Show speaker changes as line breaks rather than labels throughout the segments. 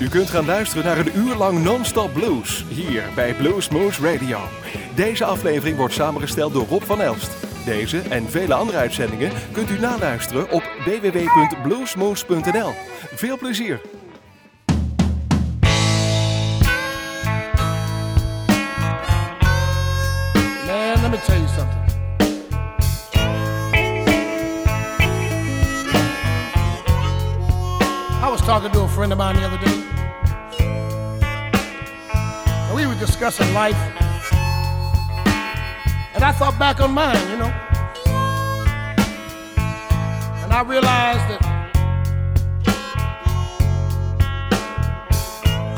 U kunt gaan luisteren naar een uur lang non-stop blues hier bij Blues Moose Radio. Deze aflevering wordt samengesteld door Rob van Elst. Deze en vele andere uitzendingen kunt u naluisteren op www.bluesmoose.nl. Veel plezier!
Man, let me tell you something. I was talking to a friend of mine the other day. Discussing life. And I thought back on mine, you know. And I realized that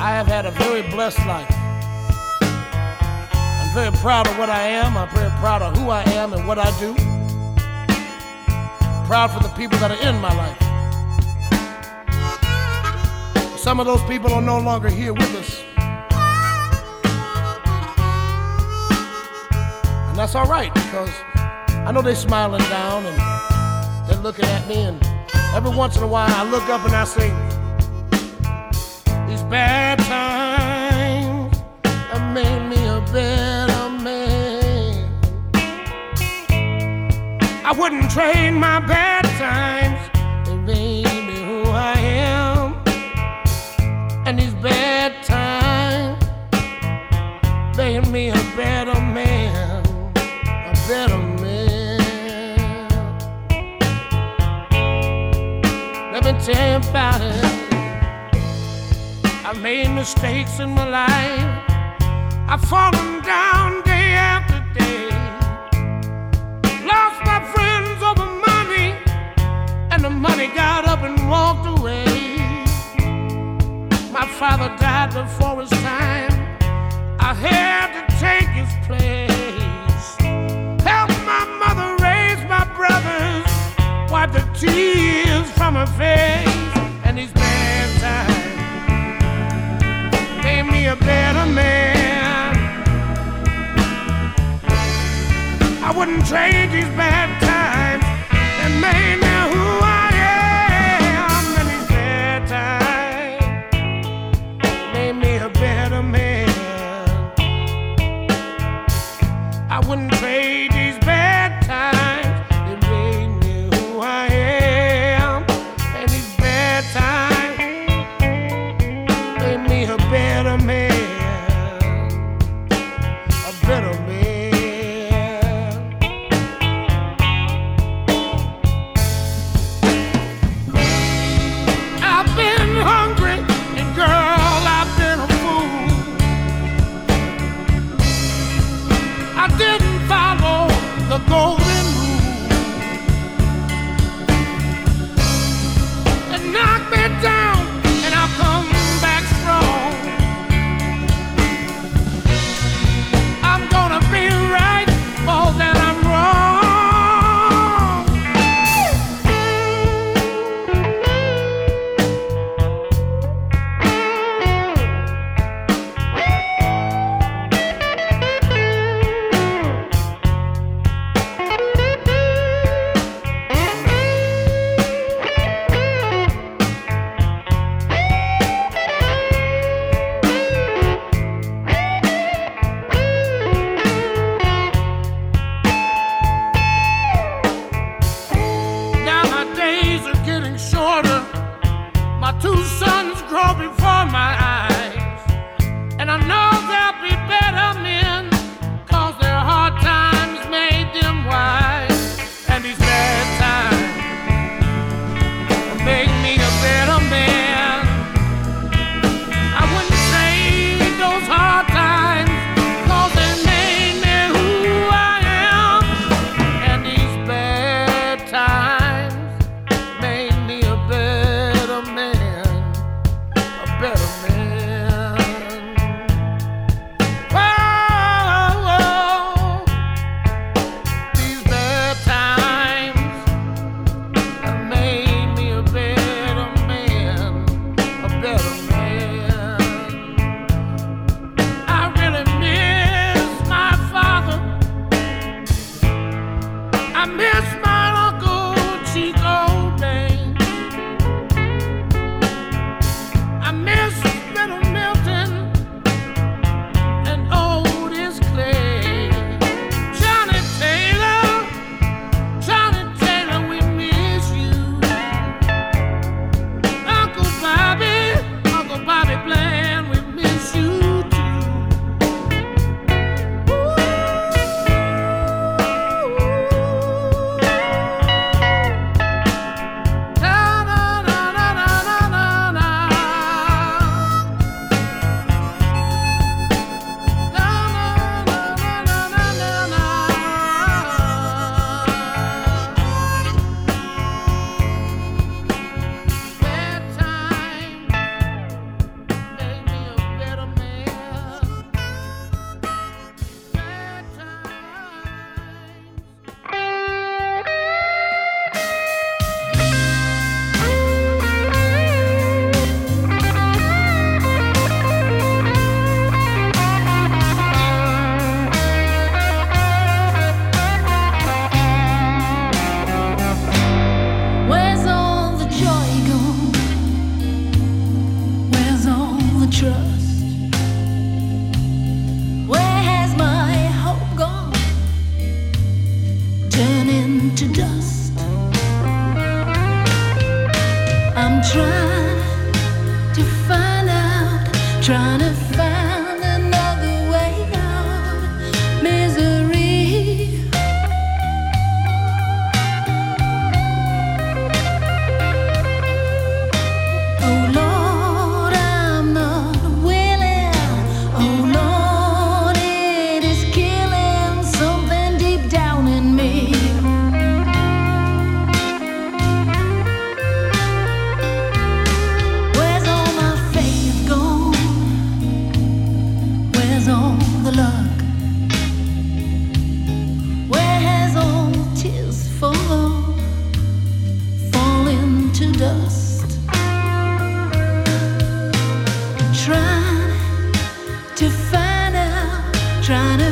I have had a very blessed life. I'm very proud of what I am. I'm very proud of who I am and what I do. Proud for the people that are in my life. Some of those people are no longer here with us. And that's all right because I know they're smiling down and they're looking at me. And every once in a while I look up and I say, These bad times have made me a better man. I wouldn't trade my bad tell you about it. I've made mistakes in my life. I've fallen down day after day. Lost my friends over money, and the money got up and walked away. My father died before his time. I had to take his place. Help my mother raise my brothers, wipe the tears from her face, and these bad times made me a better man. I wouldn't trade these bad times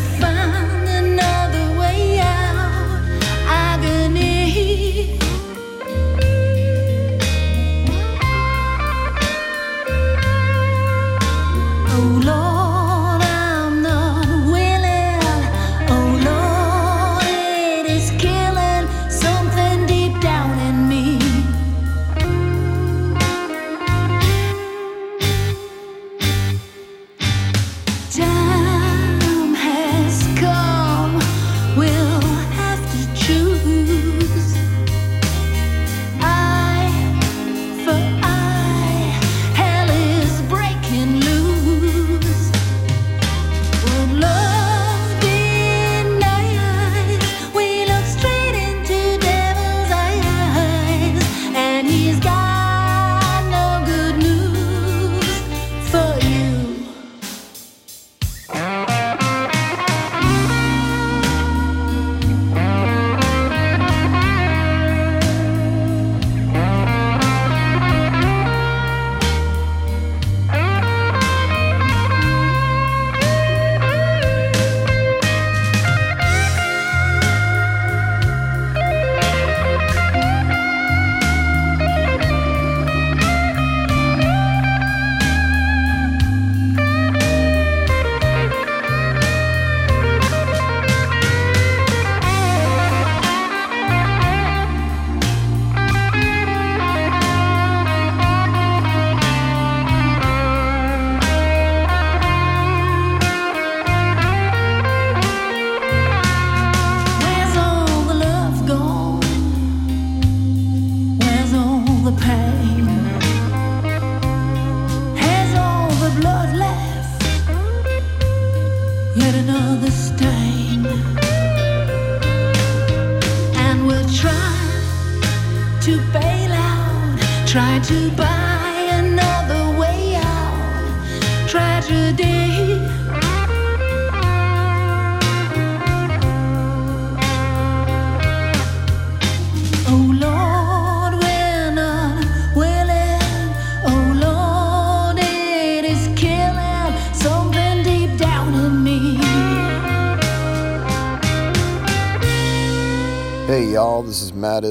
find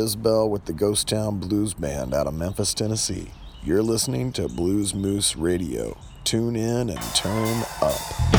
Memphis Bell with the Ghost Town Blues Band out of Memphis, Tennessee. You're listening to Blues Moose Radio. Tune in and turn up.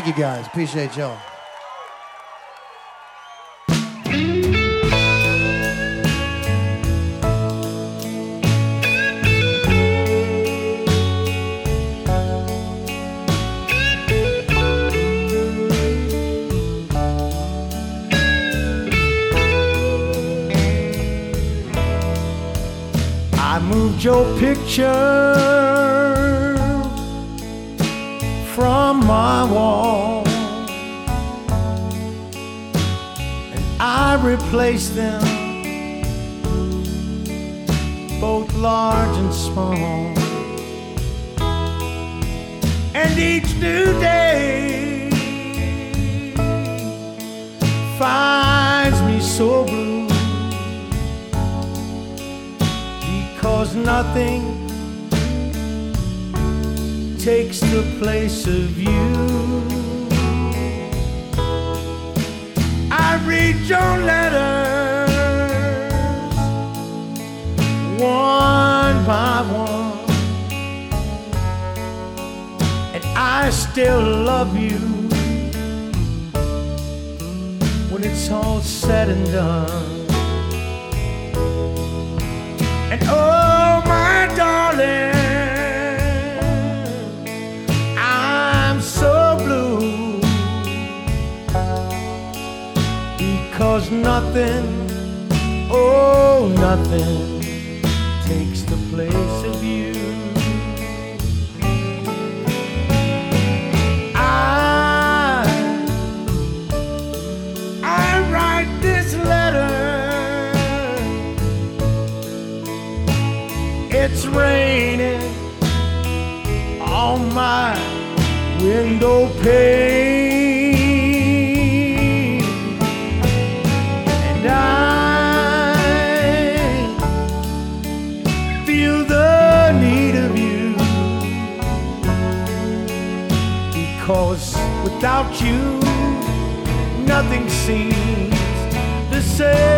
Thank you guys. Appreciate y'all.
I moved your picture my wall. And I replaced them, both large and small. And each new day finds me so blue because nothing takes the place of you. I read your letters one by one, and I still love you when it's all said and done. And oh, my darling, because nothing, oh, nothing takes the place of you. I, I write this letter. It's raining on my window pane, without you, nothing seems the same.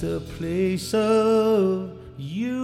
The place of you.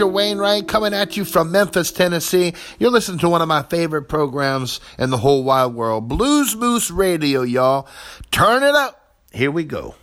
Victor Wainwright coming at you from Memphis, Tennessee. You're listening to one of my favorite programs in the whole wide world, Blues Moose Radio, y'all. Turn it up. Here we go.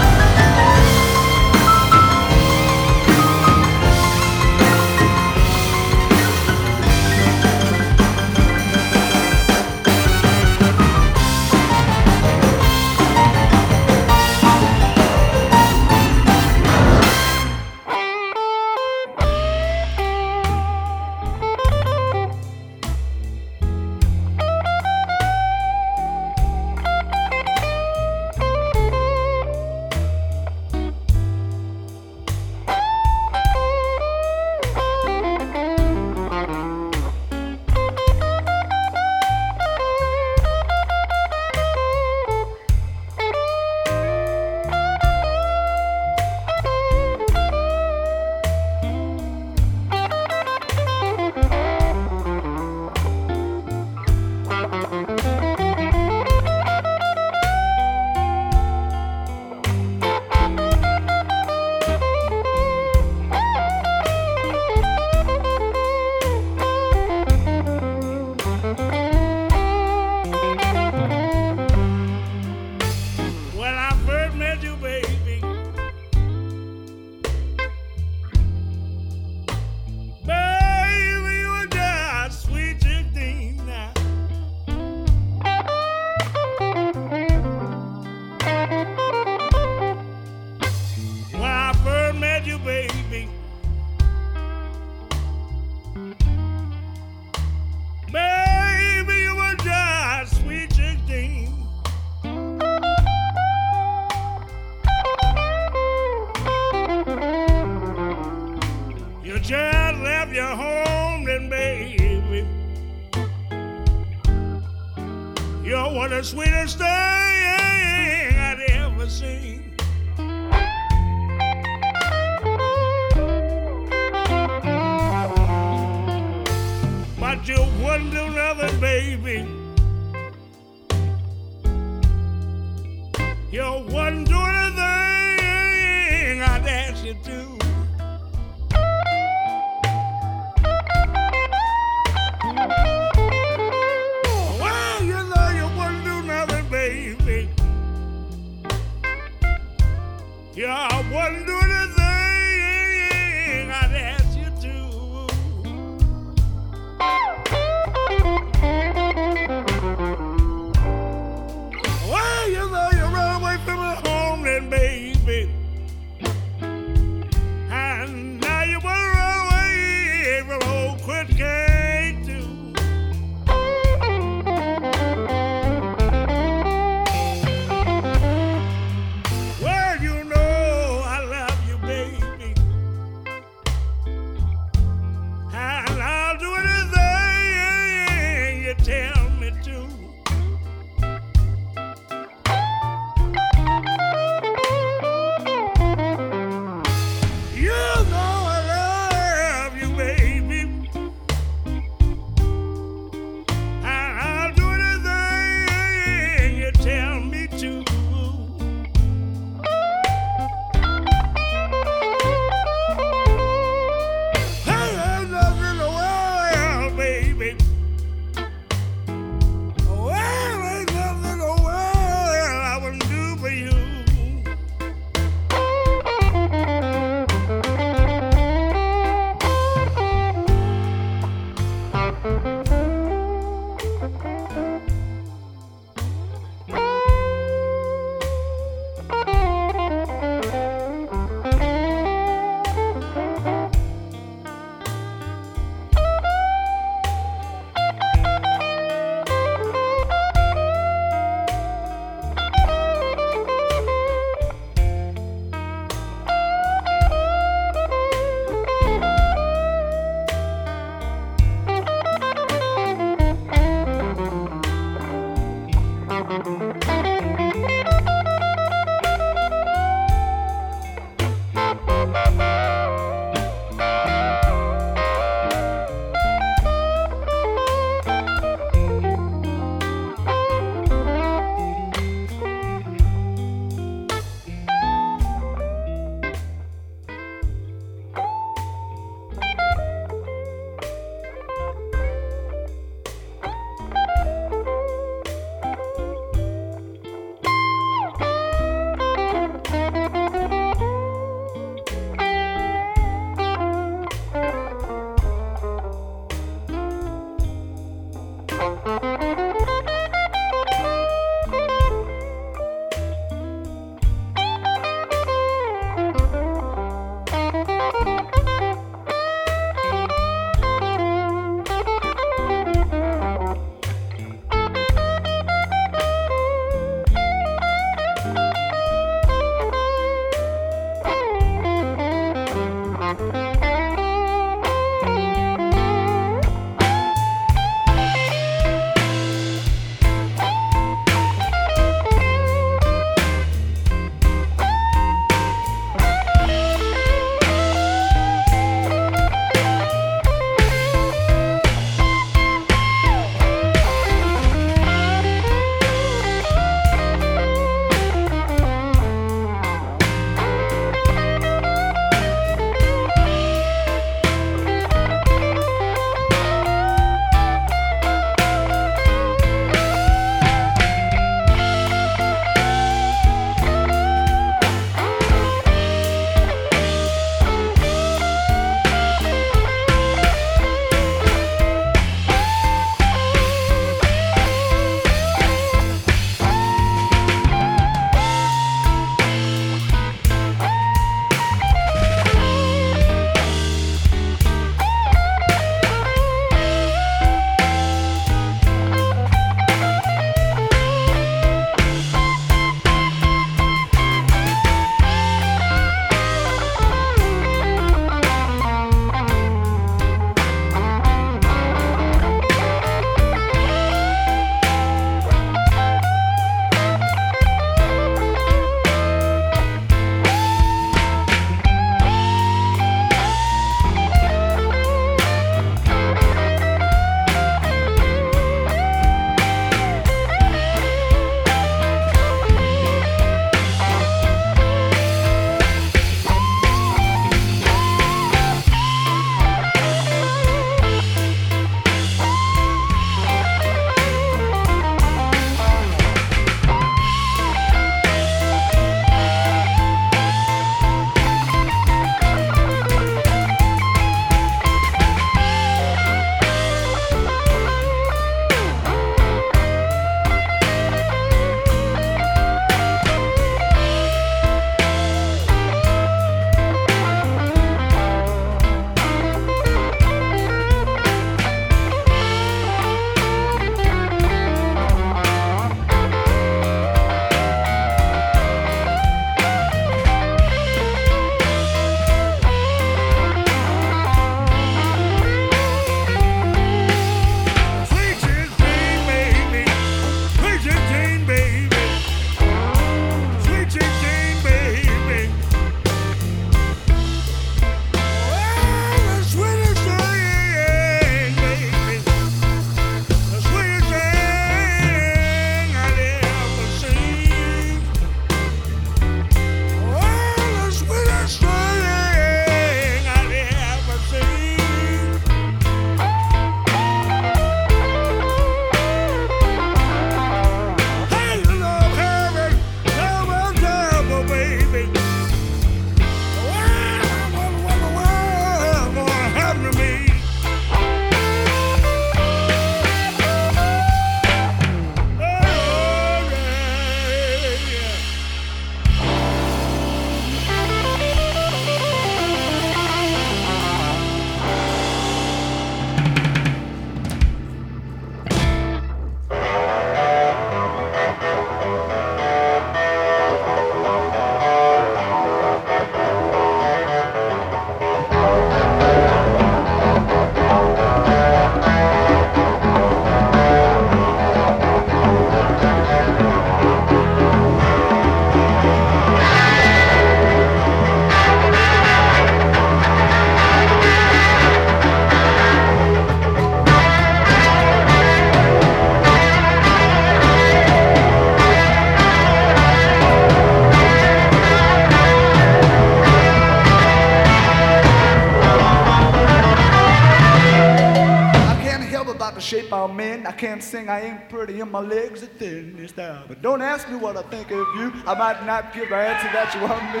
Can't
sing, I ain't pretty, and my legs are thin. It's there. But don't ask me what I think of you. I might not give the answer that you want me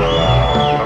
Now,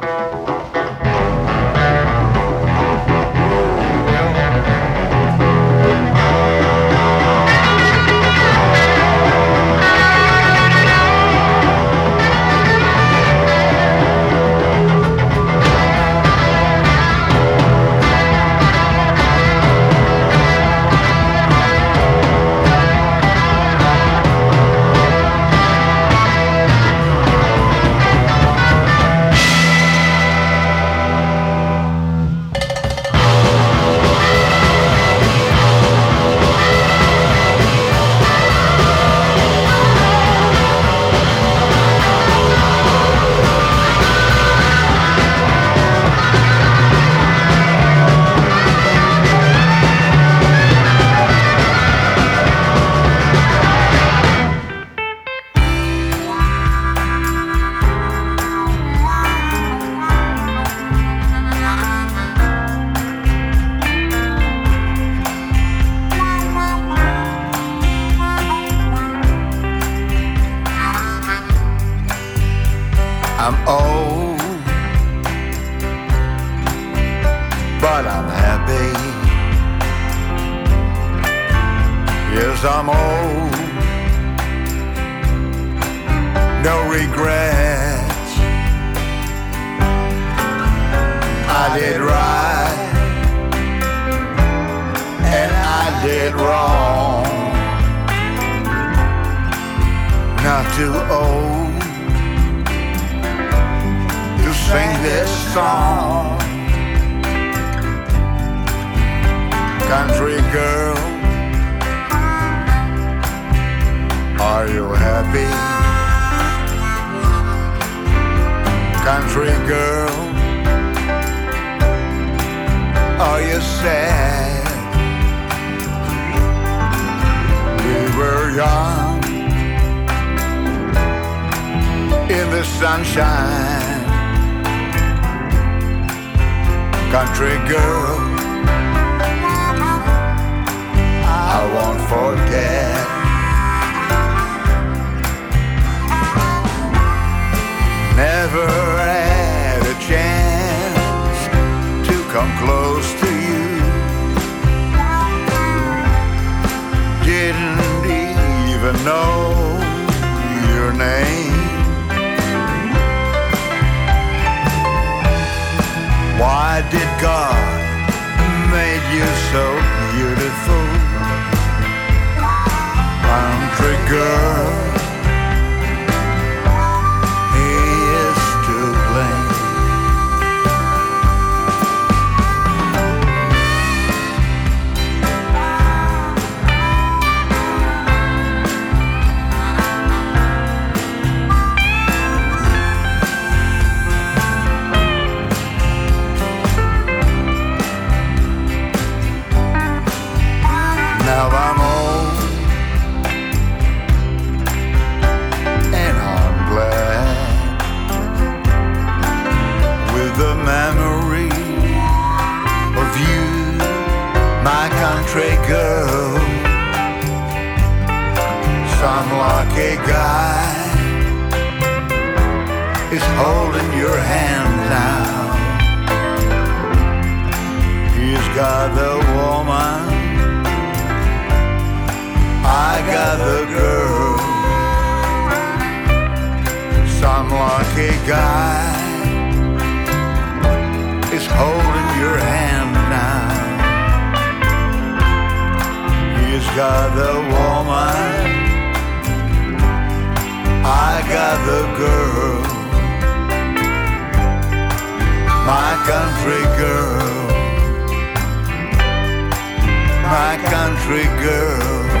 Young in the sunshine country girl. I won't forget. Never had a chance to come close know your name. Why did God make you so beautiful? Country girl, girl. Some lucky guy is holding your hand now. He's got the woman, I got the girl.
Some lucky guy is holding your hand. She's got the woman, I got the girl, my country girl, my country girl.